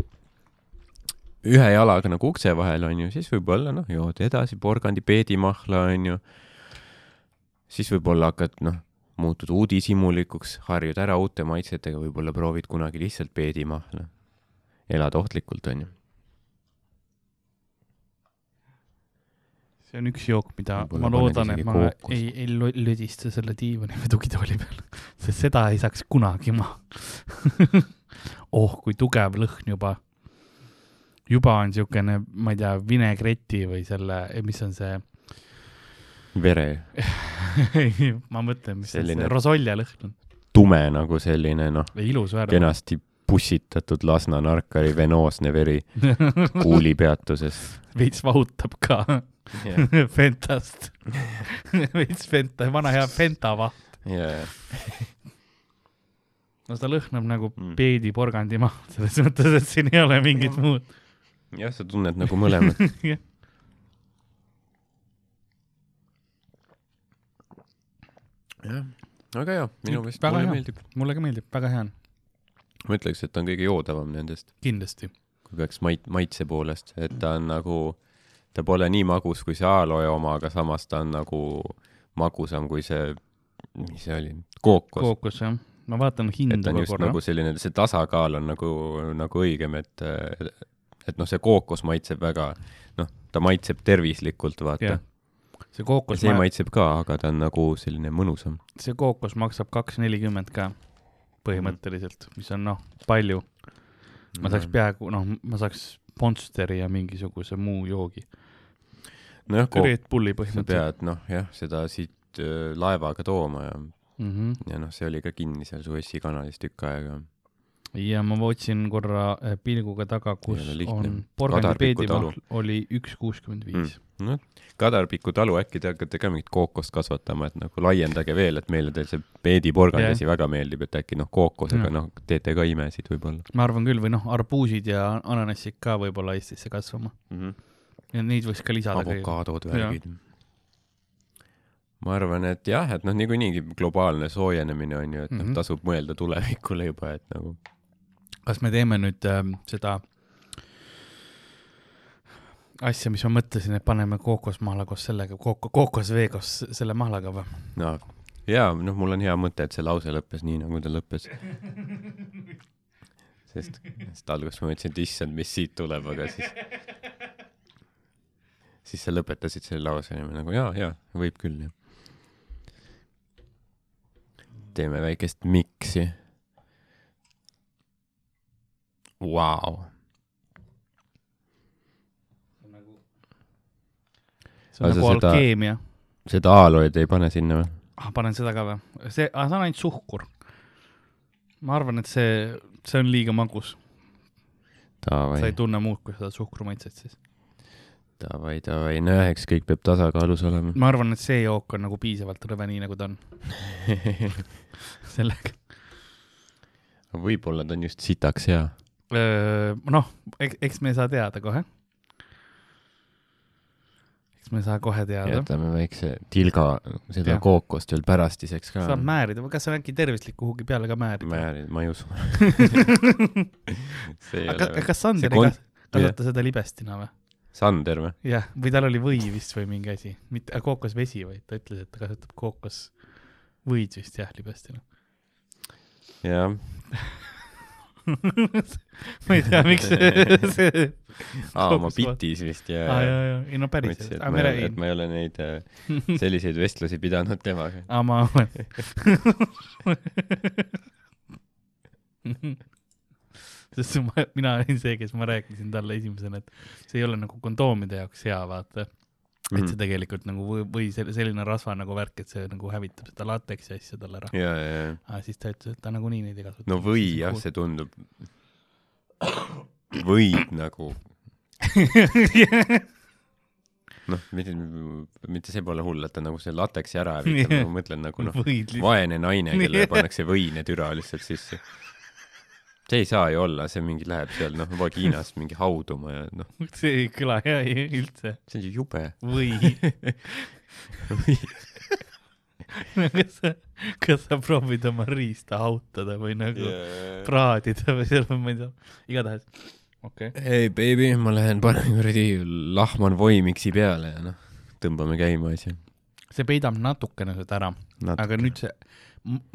ühe jalaga nagu ukse vahel onju, siis võib-olla noh, jood edasi porgandi peedimahla onju. siis võib-olla hakkad noh, muutud uudishimulikuks, harjud ära uute maitsetega, võib-olla proovid kunagi lihtsalt peedimahla. elad ohtlikult onju. See on üks jook, mida Võib-olla ma loodan, et ma kookust. ei, ei lödista selle diivani või tugitooli peal, sest seda ei saaks kunagi maha. oh, kui tugev lõhn juba. juba on siukene, ma ei tea, vinegreti või selle, mis on see, vere, ma mõtlen, mis Selline- see rosolje lõhn on. tume nagu selline noh, kenasti pussitatud Lasna narkari venoosne veri kuulipeatuses. veits vahutab ka Fentast. veits Fenta, vana hea Fenta vaht. jaa, no ta lõhnab nagu Mm. peediporgandi maha, selles mõttes, et siin ei ole mingit muud. jah, sa tunned nagu mõlemat. jah, aga jaa, minu meelest Väga mulle hea. meeldib. mulle ka meeldib, väga hea on, ma ütleks, et ta on kõige joodavam nendest, kindlasti. kui peaks mait-, maitse poolest, et ta on nagu, ta pole nii magus kui see aloe oma, aga samas ta on nagu magusam kui see, mis see oli, kookos. kookos jah, ma vaatan on ka just korra nagu. selline, see tasakaal on nagu, nagu õigem, et, et noh, see kookos maitseb väga, noh, ta maitseb tervislikult, vaata Jah.. see kookos see, maitseb ka, aga ta on nagu selline mõnusam. see kookos maksab kaks nelikümmend ka põhimõtteliselt, mis on noh, palju. ma saaks peaaegu, noh, ma saaks Monsteri ja mingisuguse muu joogi. nojah, Red Bulli sa põhimõtteliselt. pead noh, jah, seda siit öö, laevaga tooma ja, Mm -hmm. ja noh, see oli ka kinni seal Suessi kanalis tükk aega. Ja ma otsin korra äh, pilguga taga, kus on porgandi peedimahl oli üks kuuskümmend viis. noh, Kadarpiku talu, äkki te hakkate ka mingit kookost kasvatama, et nagu laiendage veel, et meile teil see peediporgandasi väga meeldib, et äkki noh, kookosega Jah. noh, teete ka imesid võib-olla ma arvan küll, või noh, arbuusid ja ananassid ka võib-olla Eestisse kasvama mm. -hmm. ja neid võiks ka lisada. avokaadod, värgid. ma arvan, et jah, et noh, niikuinii globaalne soojenemine on ju, et noh Mhm., tasub mõelda tulevikule juba, et nagu kas me teeme nüüd äh, seda asja, mis ma mõtlesin, et paneme kookosmahla koos sellega, kooko, kookosvee koos selle mahlaga või? no jaa, noh, mul on hea mõte, et see lause lõppes nii, nagu ta lõppes. sest, sest alguses ma mõtlesin, et issand, mis siit tuleb, aga siis, siis sa lõpetasid selle lause ja ma nagu jaa, jaa, võib küll jah. teeme väikest miksi. Vau, see on Aga nagu seda- alkeemia. seda aloed ei pane sinna või? ah, panen seda ka või? see, see on ainult suhkur. ma arvan, et see, see on liiga magus. sa ei, tunne muud kui seda suhkrumaitset siis. davai, davai, nojah, eks kõik peab tasakaalus olema. ma arvan, et see jook on nagu piisavalt rõve, nii nagu ta on. sellega. võib-olla ta on just sitaks hea. noh, eks me ei saa teada kohe. eks me ei saa kohe teada. jätame väikse tilga seda Jah. kookost veel pärastiseks ka. saab määrida, kas on äkki tervislik kuhugi peale ka määrida? määrid, ma ei usu. aga ole kas Sander ei kas- kasvata seda libestina või? Sander või? jah, või tal oli või vist või mingi asi, mitte kookosvesi, vaid ta ütles, et ta kasutab kookosvõid vist jah, libestina. jah, ma ei tea, miks see aa, oma Kookosva- bitis vist ja aa, jaa, jaa, ei no päriselt, et ma me ei ole, et ma ei ole neid äh, selliseid vestlusi pidanud temaga. aa, ma sest ma, mina olin see, kes ma rääkisin talle esimesena, et see ei ole nagu kondoomide jaoks hea, vaata. Et Mhm. see tegelikult nagu või, või sel- selline rasva nagu värk, et see nagu hävitab seda lateksi asja talle ära. aga siis ta ütles, et ta nagunii neid ei kasuta. no või jah, see tundub, võib nagu, noh, mitte, mitte see pole hull, et ta nagu see lateksi ära hävitab, ma mõtlen nagu noh, võid vaene naine, kellele pannakse võinetüra lihtsalt sisse. See ei saa ju olla, see mingi läheb seal noh vagiinast mingi hauduma ja noh, see ei kõla hea üldse. see on ju jube. või kas sa, kas sa proovid oma riista hautada või nagu yeah. praadida või seal, ma ei tea, igatahes. okei okay.. ei, baby, ma lähen panen kuradi, lahman voimiksi peale ja noh, tõmbame käima asja. see peidab natukene seda ära, aga nüüd see,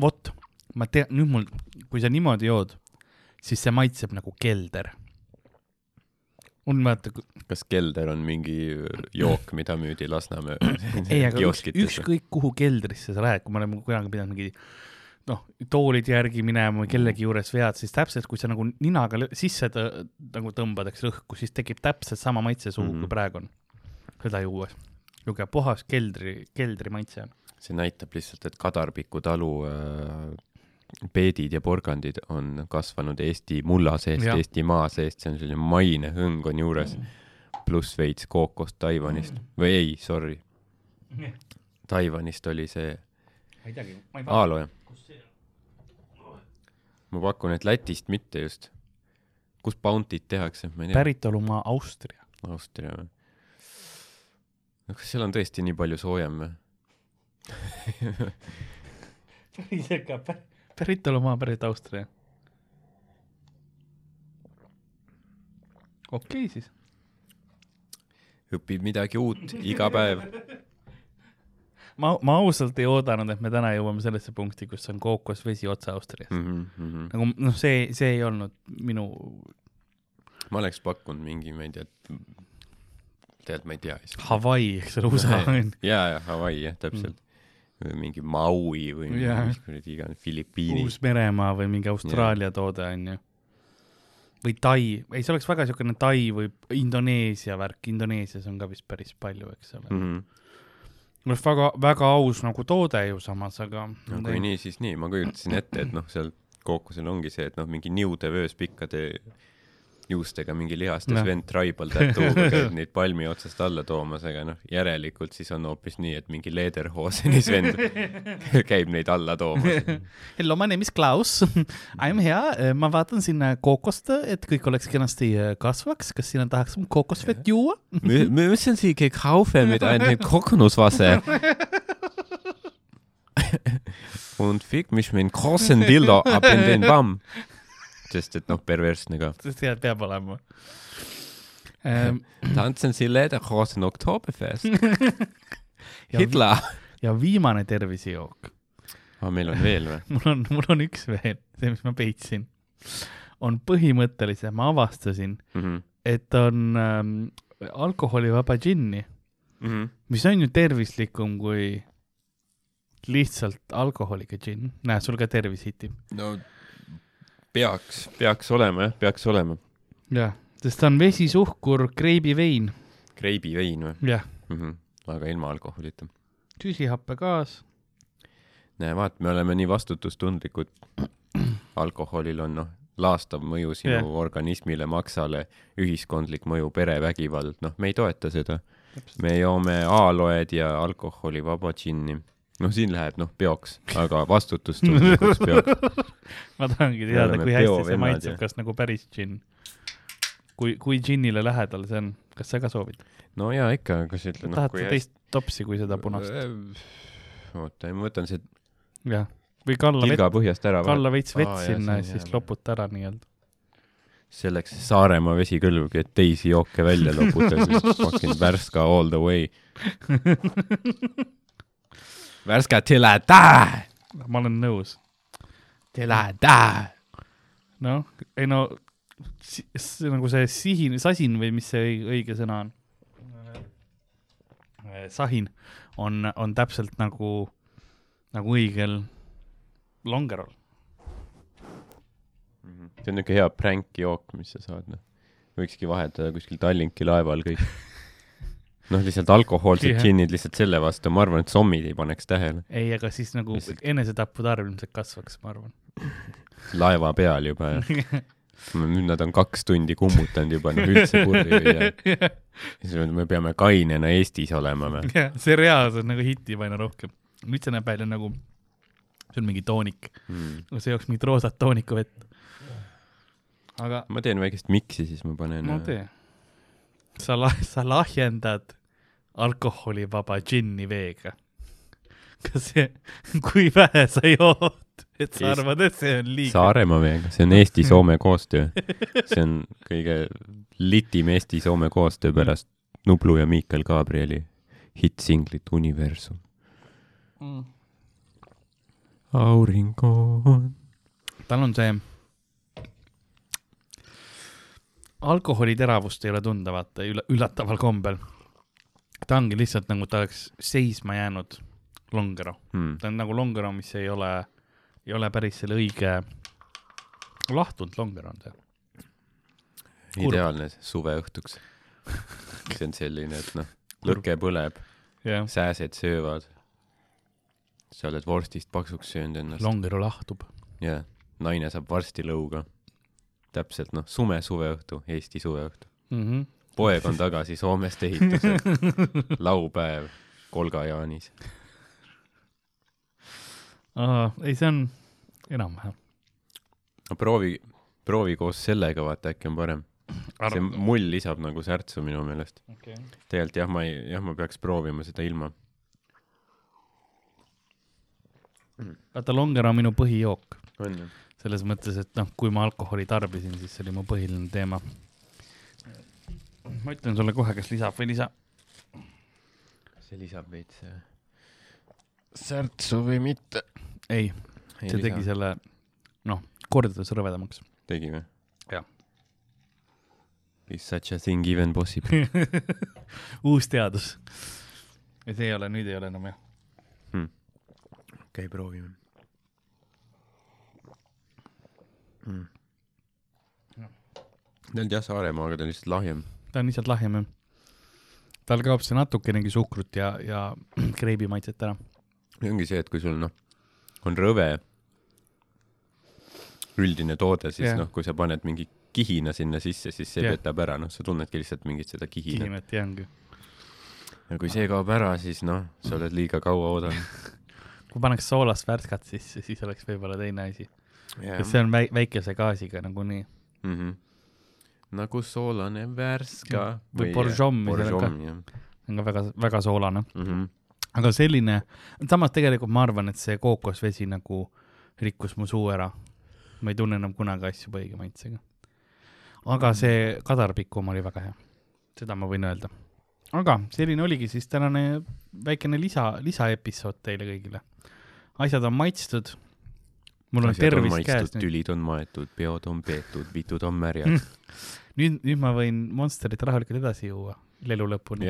vot, ma tean, nüüd mul, kui sa niimoodi jood, siis see maitseb nagu kelder. on vaata, kas kelder on mingi jook, mida müüdi Lasnamäe ei, aga ükskõik kuhu keldrisse sa lähed, kui me oleme kunagi pidanud mingi noh, toolide järgi minema kellegi juures vead, siis täpselt, kui sa nagu ninaga sisse tõ nagu tõmbad, eks õhku, siis tekib täpselt sama maitse suhu mm, Mhm. -hmm. kui praegu on seda juues. niisugune puhas keldri, keldri maitse on. see näitab lihtsalt, et Kadarpiku talu äh, peedid ja porgandid on kasvanud Eesti mulla seest, Jah. Eesti maa seest, see on selline maine hõng on juures, pluss veits kookost Taiwanist või ei, sorry, Taiwanist oli see ma ei teagi, ma ei kus see on. ma pakun, et Lätist mitte just. kus Bounty't tehakse, ma ei tea, päritolumaa Austria. Austria või? no kas seal on tõesti nii palju soojem või? päriselt ka, päritolumaa pärit Austria. okei okay, siis. õpib midagi uut iga päev. ma, ma ausalt ei oodanud, et me täna jõuame sellesse punkti, kus on kookosvesi otse Austrias mm. Mm -hmm. nagu noh, see, see ei olnud minu, ma oleks pakkunud mingi, ma ei tea, tead, ma ei tea. Hawaii, eks ole, USA on. jaa, jaa, Hawaii jah, täpselt mm.. Mingi Maui või Jaa. mis kuradi iganes, Filipiinid. Uus-Meremaa või mingi Austraalia toode on ju. või Tai, ei, see oleks väga siukene Tai või Indoneesia värk, Indoneesias on ka vist päris palju, eks ole mm.. Mm -hmm. noh, väga, väga aus nagu toode ju samas, aga no kui nii, siis nii, ma kujutasin ette, et noh, seal kookosel ongi see, et noh, mingi niudevöös pikkade juustega mingi lihastes Noh. vend tribal tattoo'ga käib neid palmi otsast alla toomas, aga noh, järelikult siis on hoopis nii, et mingi lederhosenis vend käib neid alla toomas. Hello, my name is Klaus. I am here. ma vaatan sinna kookost, et kõik oleks kenasti äh, kasvaks. kas sinna tahaks kookosvett juua? Wir müssen Sie gekaufen mit einem Kokosnusswasser. Und fick mich mit einem großen Dildo ab in den Bamm. Sest et noh, perversne ka. tead, peab olema ähm,. Tanzen Sie Lederhosen Oktoberfest. ja, Hitler. ja viimane tervisejook. aa, meil on veel või? mul on, mul on üks veel, see, mis ma peitsin, on põhimõtteliselt, ma avastasin, Mhm. et on ähm, alkoholivaba džinni, Mhm. mis on ju tervislikum kui lihtsalt alkoholiga džinn. näe, sul ka tervis hitib. no peaks, peaks olema jah, peaks olema. jah, sest ta on vesi, suhkur, kreibivein, kreibivein või jah, mm? -hmm. aga ilma alkoholita. süsihappegaas, näe, vaat, me oleme nii vastutustundlikud. alkoholil on noh, laastav mõju sinu yeah. organismile, maksale, ühiskondlik mõju, perevägivald, noh, me ei toeta seda. me joome A-loed ja alkoholivaba džinni. noh, siin läheb noh peoks, aga vastutustundlikuks peoks. ma tahangi teada, kui hästi see maitseb kas nagu päris džinn. kui, kui džinnile lähedal see on, kas sa ka soovid? no jaa, ikka, aga sa ütled noh, tahad kui sa teist topsi kui seda punast? oota, ma võtan see jah, või kalla tilga põhjast ära. kalla veits vett Aa, sinna ja siis loputa ära nii-öelda. selleks Saaremaa vesi kõlbabki, et teisi jooke välja loputada, siis fucking Värska all the way. Värska till I die, ma olen nõus. till I die. noh, ei no, see nagu see sihin, sasin või mis see õi- õige sõna on? sahin on, on täpselt nagu, nagu õigel longerol. see on niuke hea pränkjook, mis sa saad, noh. võikski vahetada kuskil Tallinki laeval kõik. noh, lihtsalt alkohoolsed džinnid lihtsalt selle vastu, ma arvan, et sommid ei paneks tähele. ei, aga siis nagu Lihtsalt- enesetappude arv ilmselt kasvaks, ma arvan. laeva peal juba nüüd nad on kaks tundi kummutanud juba, noh üldse purri ei jää. siis me peame kainena Eestis olema või? jah, see reaalselt nagu hitib aina rohkem. nüüd see näeb välja nagu, see on mingi toonik, Mm. see jooks mingit roosat toonikuvett. aga ma teen väikest miksi, siis ma panen no tee. Sa la-, sa lahjendad alkoholivaba džinni veega. kas see, kui vähe sa jood, et sa Eest- arvad, et see on liiga? Saaremaa veega, see on Eesti-Soome koostöö. see on kõige litim Eesti-Soome koostöö pärast Nublu ja Miikal Gabrieli hittsinglit Universum. Mm. auringo on. tal on see, alkoholi teravust ei ole tunda, vaata ülla-, üllataval kombel. ta ongi lihtsalt nagu ta oleks seisma jäänud longero. Hmm. ta on nagu longero, mis ei ole ei ole päris selle õige lahtunud longeron see. Kurb. ideaalne suveõhtuks. see on selline, et noh, lõke põleb, jah, sääsed söövad. sa oled vorstist paksuks söönud ennast longeru lahtub. ja naine saab varsti lõuga. Täpselt noh, sume suveõhtu, Eesti suveõhtu. Mm -hmm. poeg on tagasi Soomest ehitusel. laupäev Kolga-Jaanis. ei, see on enam-vähem. no proovi, proovi koos sellega, vaata äkki on parem. see mull lisab nagu särtsu minu meelest. okay.. tegelikult jah, ma ei, jah, ma peaks proovima seda ilma. vaata, longer on minu põhijook? Selles mõttes, et noh, kui ma alkoholi tarbisin, siis see oli mu põhiline teema. ma ütlen sulle kohe, kas lisab või ei lisa. see lisab veits särtsu või mitte? ei, ei, see tegi selle, noh, kordades rõvedamaks. tegi või? Jah. Is such a thing even possible uus teadus. ja see ei ole, nüüd ei ole enam jah. hmm.? okei okay,, proovime mm.. on jah Saaremaa, aga ta on lihtsalt lahjem. ta on lihtsalt lahjem jah. tal kaob see natukenegi suhkrut ja, ja kreibi maitset ära. see ongi see, et kui sul noh, on rõve üldine toode, siis Jah. noh, kui sa paned mingi kihina sinna sisse, siis see Jah. petab ära, noh, sa tunnedki lihtsalt mingit seda kihinat. kihimet ja ongi. ja kui see kaob ära, siis noh, sa oled liiga kaua oodanud. kui paneks soolast värskat sisse, siis oleks võib-olla teine asi. Et see on väi-, väikese gaasiga nagunii. mm. -hmm. nagu soolane värska. Või bourgeois, mis on ka. on ka väga, väga soolane. mm. -hmm. aga selline, samas tegelikult ma arvan, et see kookosvesi nagu rikkus mu suu ära. ma ei tunne enam kunagi asju õige maitsega. aga see kadarpikum oli väga hea. seda ma võin öelda. aga selline oligi siis tänane väikene lisa, lisaepisood teile kõigile. asjad on maitstud. Mul on tervis käes tülid on maetud, peod on peetud, vitud on märjad. nüüd, nüüd ma võin Monsterit rahulikult edasi juua elu lõpuni.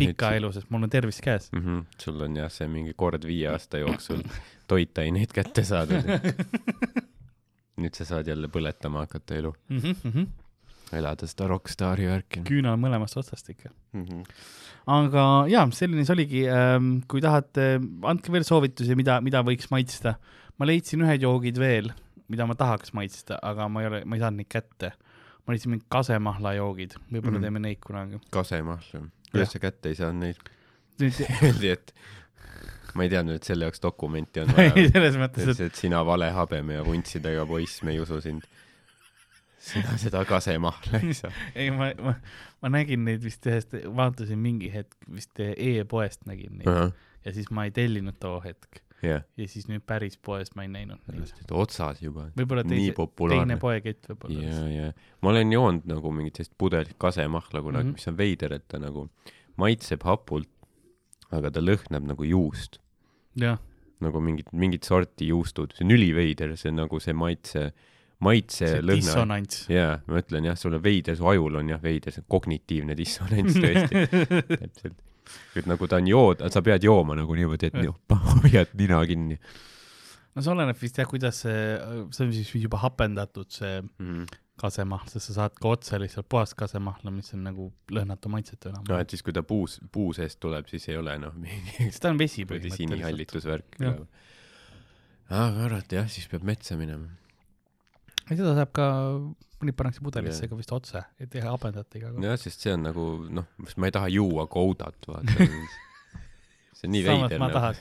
pika elu, sest mul on tervis käes. mm. -hmm. sul on jah, see mingi kord viie aasta jooksul toitaineid kätte saadud. nüüd sa saad jälle põletama hakata elu, Mm -hmm. Elada seda rokkstaari värki küünal mõlemast otsast ikka. mm. -hmm. aga jaa, selline see oligi. kui tahate, andke veel soovitusi, mida, mida võiks maitsta. ma leidsin ühed joogid veel, mida ma tahaks maitsta, aga ma ei ole, ma ei saanud neid kätte. ma leidsin mingid kasemahlajoogid, võib-olla mm. -hmm. teeme neid kunagi. kasemahl, Jah. kuidas sa kätte ei saanud neid? öeldi, et ma ei teadnud, et selle jaoks dokumenti on vaja. selles mõttes, et sina vale habeme ja vuntsidega poiss, me ei usu sind. Sina seda kasemahla ei saa. ei, ma, ma, ma nägin neid vist ühest, vaatasin mingi hetk vist e-poest nägin neid ja siis ma ei tellinud too hetk jah, ja siis nüüd päris poest ma ei näinud neid. otsas juba. võib-olla teise, teine poekett võib-olla ja, ja ma olen joonud nagu mingit sellist pudelit kasemahla kunagi mm. -hmm. mis on veider, et ta nagu maitseb hapult, aga ta lõhnab nagu juust, jah, nagu mingit, mingit sorti juustud, see on üliveider, see on nagu see maitse, maitse see lõhna. dissonants. jaa, ma ütlen jah, sul on veider, su ajul on jah veider, see kognitiivne dissonants tõesti, täpselt. et nagu ta on jood, sa pead jooma nagu niimoodi, et nii, hoiad nina kinni no see oleneb vist jah, kuidas see, see on siis juba hapendatud, see mm. kasemahl, sest sa saad ka otse lihtsalt puhast kasemahla, mis on nagu lõhnatu maitsetu enam no et siis, kui ta puus, puu seest tuleb, siis ei ole noh mingi sest ta on vesi põhimõtteliselt. sinihallitusvärk aga arvati jah, siis peab metsa minema. ei, seda saab ka, nüüd pannakse pudelisse Jah. ka vist otse, et ei hapendat ega. jah, sest see on nagu noh, ma ei taha juua koudat, vaata. see on nii samas veider ma nagu. tahaks.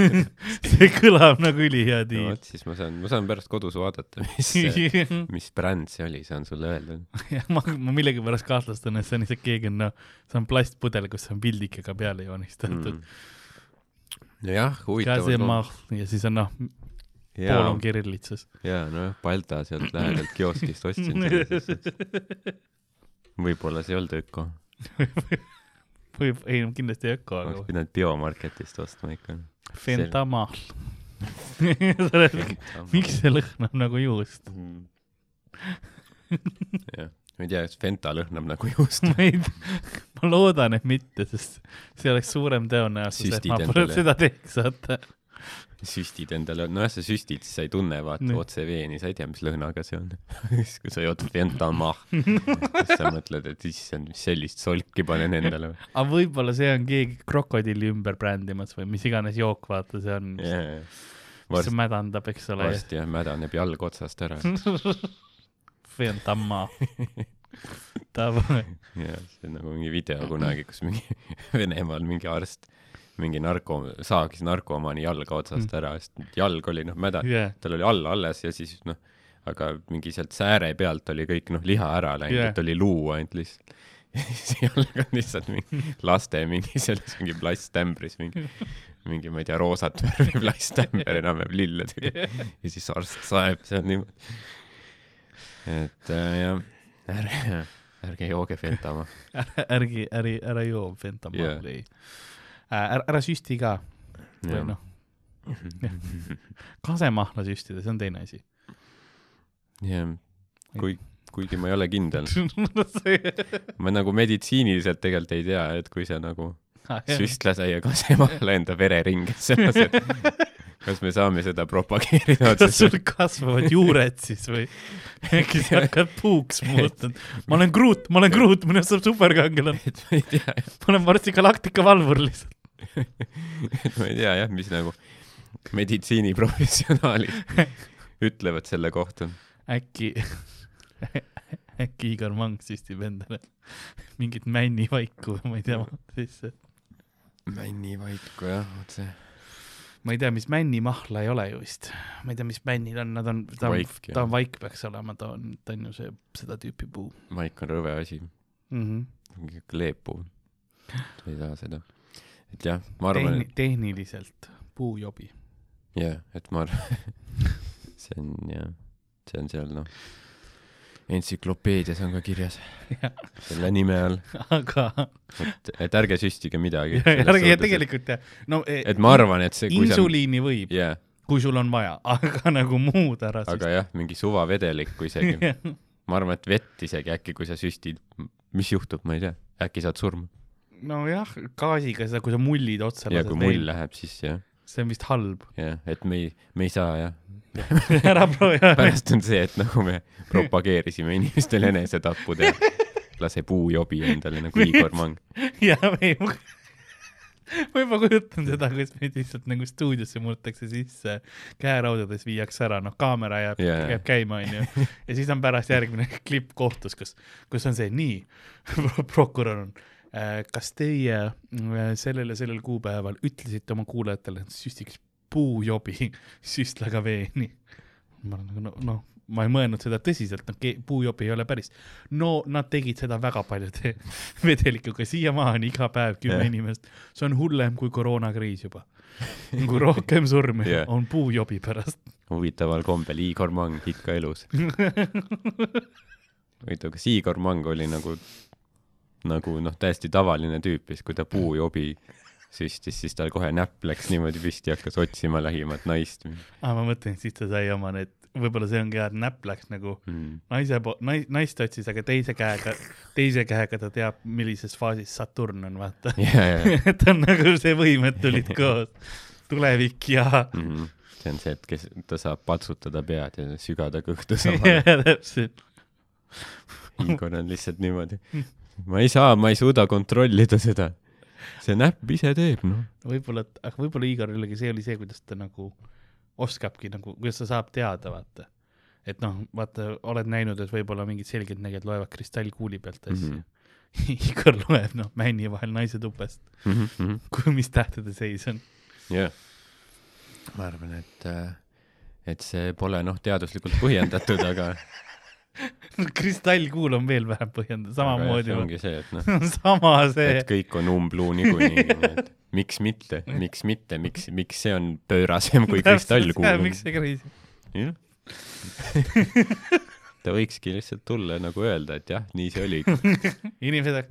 see kõlab nagu ülihea no tiim vot, siis ma saan, ma saan pärast kodus vaadata, mis, mis bränd see oli, saan sulle öelda. jah, ma, ma millegipärast kahtlustan, et see on lihtsalt keegi on, noh, see on plastpudel, kus on pildikega peale joonistatud Mm. nojah, huvitav. ja siis on noh, pool on, kirillitsas. jaa, nojah, Balta sealt lähedalt kioskist ostsin selle võib-olla see ei olnud öko. või ei, kindlasti ei öko, oleks aga pidanud biomarketist ostma ikka. fentamahl. miks see lõhnab nagu juust? jah, ma ei tea, kas Fenta lõhnab nagu juust. ma ei, ma loodan, et mitte, sest see oleks suurem tõenäosus, et ma pole seda teeks, vaata. Süstid endale, nojah, sa süstid, siis sa ei tunne vaata Nii. otse veeni, sa ei tea, mis lõhnaga see on. siis kui sa jood Fentamah, siis sa mõtled, et issand, mis sellist solki panen endale. aga võib-olla see on keegi krokodilli ümber brändimas või mis iganes jook, vaata, see on yeah., mis varsti, mädandab, eks ole. varsti jah, mädaneb jalg otsast ära. tamma. Davai. jah, see on nagu mingi video kunagi, kus mingi Venemaal mingi arst, mingi narko, saagis narkomaani jalga otsast ära, sest jalg oli noh mäda, jah, tal oli all alles ja siis noh, aga mingi sealt sääre pealt oli kõik noh, liha ära läinud yeah., et oli luu ainult lihtsalt. siis jalg on lihtsalt mingi laste mingi selles mingi plasttämbris mingi, mingi ma ei tea, roosat värvi plasttämber enam-vähem lilledega ja siis arst saeb seal niimoodi. et äh, jah, ärge, ärge jooge Fentama. ärgi, äri, ära joo fentamaalli Jah. yeah.. ära, ära süsti ka või noh, kasemahla süstida, see on teine asi. jah, kui, kuigi ma ei ole kindel, ma nagu meditsiiniliselt tegelikult ei tea, et kui sa nagu Ah, jah. süstlasaia kasemahla enda vereringesse lased, kas me saame seda propageerida kas otseselt? sul kasvavad juured siis või äkki sa hakkad puuks muutuma? ma olen Groot, ma olen Groot, minust saab superkangelane. ma olen varsti galaktika valvur lihtsalt. ma ei tea jah, mis nagu meditsiiniprofessionaalid ütlevad selle kohta. äkki, äkki Igor Mang süstib endale mingit männivaiku või ma ei tea sisse. männivaiku jah, otse. ma ei tea, mis männimahla ei ole ju vist. ma ei tea, mis männid on, nad on, ta on Vaik,, ta on vaik peaks olema, ta on, ta on ju see, seda tüüpi puu maik on rõve asi, mm. -hmm. kleepuu. sa ei saa seda. Et jah, ma arvan, Tehni-, tehniliselt puujobi. jah, et ma arvan, see on jah, see on seal noh, entsüklopeedias on ka kirjas selle nime all, aga et, et ärge süstige midagi. ärge tegelikult jah, no e, et ma arvan, et see, kui sa, insuliini võib, jaa, kui sul on vaja, aga nagu muud ära aga jah, mingi suvavedelikku isegi, ma arvan, et vett isegi äkki, kui sa süstid, mis juhtub, ma ei tea, äkki saad surma. nojah, gaasiga seda, kui sa mullid otsa ja kui mull läheb, siis jah, see on vist halb. jah, et me ei, me ei saa jah. ära proovi, pärast on see, et nagu me propageerisime inimestele enesetappu teha. lase puujobi endale nagu Igor Mang. ja me ei, ma juba kujutan seda, kuidas meid lihtsalt nagu stuudiosse murtakse sisse, käeraudades viiakse ära, noh, kaamera jääb yeah., jääb käima, onju. ja siis on pärast järgmine klipp kohtus, kus, kus on see, nii, prokurör on, kas teie äh, sellel ja sellel kuupäeval ütlesite oma kuulajatele, et süstiks puujobi süstlaga veeni? ma olen nagu no, noh, ma ei mõelnud seda tõsiselt, noh, puujobi ei ole päris. no nad tegid seda väga paljude vedelikuga, siiamaani iga päev kümme Jah. inimest. see on hullem kui koroonakriis juba. kui rohkem surmi yeah. on puujobi pärast. huvitaval kombel Igor Mang ikka elus. huvitav, kas Igor Mang oli nagu, nagu noh, täiesti tavaline tüüp siis, kui ta puujobi süstis, siis tal kohe näpp läks niimoodi püsti ja hakkas otsima lähimat naist aa, ma mõtlen, siis ta sai oma need, võib-olla see ongi hea, et näpp läks nagu mm.. naise po-, nais-, naist otsis, aga teise käega, teise käega ta teab, millises faasis Saturn on, vaata. ja, ja, et on nagu see võimed tulid koos, tulevik ja mm. see on see, et kes, ta saab patsutada pead ja sügada kõhtu samal ja täpselt. Igor on lihtsalt niimoodi. Ma ei saa, ma ei suuda kontrollida seda. see näpp ise teeb, noh. võib-olla, aga võib-olla Igorilegi see oli see, kuidas ta nagu oskabki nagu, kuidas ta saab teada, vaata. et noh, vaata, oled näinud, et võib-olla mingid selgeltnägijad loevad kristallkuuli pealt asju mm. -hmm. Igor loeb, noh, männi vahel naise tupest, jah, kui, mis tähtede seis on. ma arvan, et, et see pole noh, teaduslikult põhjendatud, aga kristallkuul on veel vähem põhjendatud, samamoodi see. ongi see, et noh, sama see et, kõik on umbluu niikuinii, et miks mitte, miks mitte, miks, miks see on pöörasem kui kristallkuul miks. see kriis, jah. ta võikski lihtsalt tulla ja nagu öelda, et jah, nii see oli. inimesed,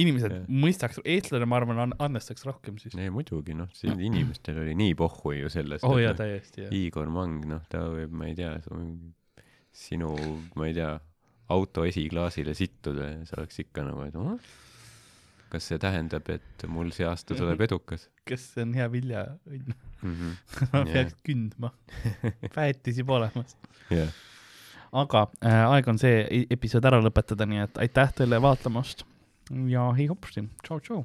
inimesed Jah. mõistaks, eestlane, ma arvan, andestaks rohkem siis. ei muidugi noh, siin inimestel oli nii pohhu ju sellest. oo oh, jaa, täiesti jah. Igor Mang, noh, ta võib, ma ei tea, sinu, ma ei tea, auto esiklaasile sittuda ja sa oleks ikka nagu, et oh, kas see tähendab, et mul see aasta tuleb edukas kas see on hea viljaõnn? mm? -hmm. ma peaks kündma. väetis juba olemas. jah, aga äh, aeg on see e- episood ära lõpetada, nii et aitäh teile vaatamast ja hei hopsti, tšau,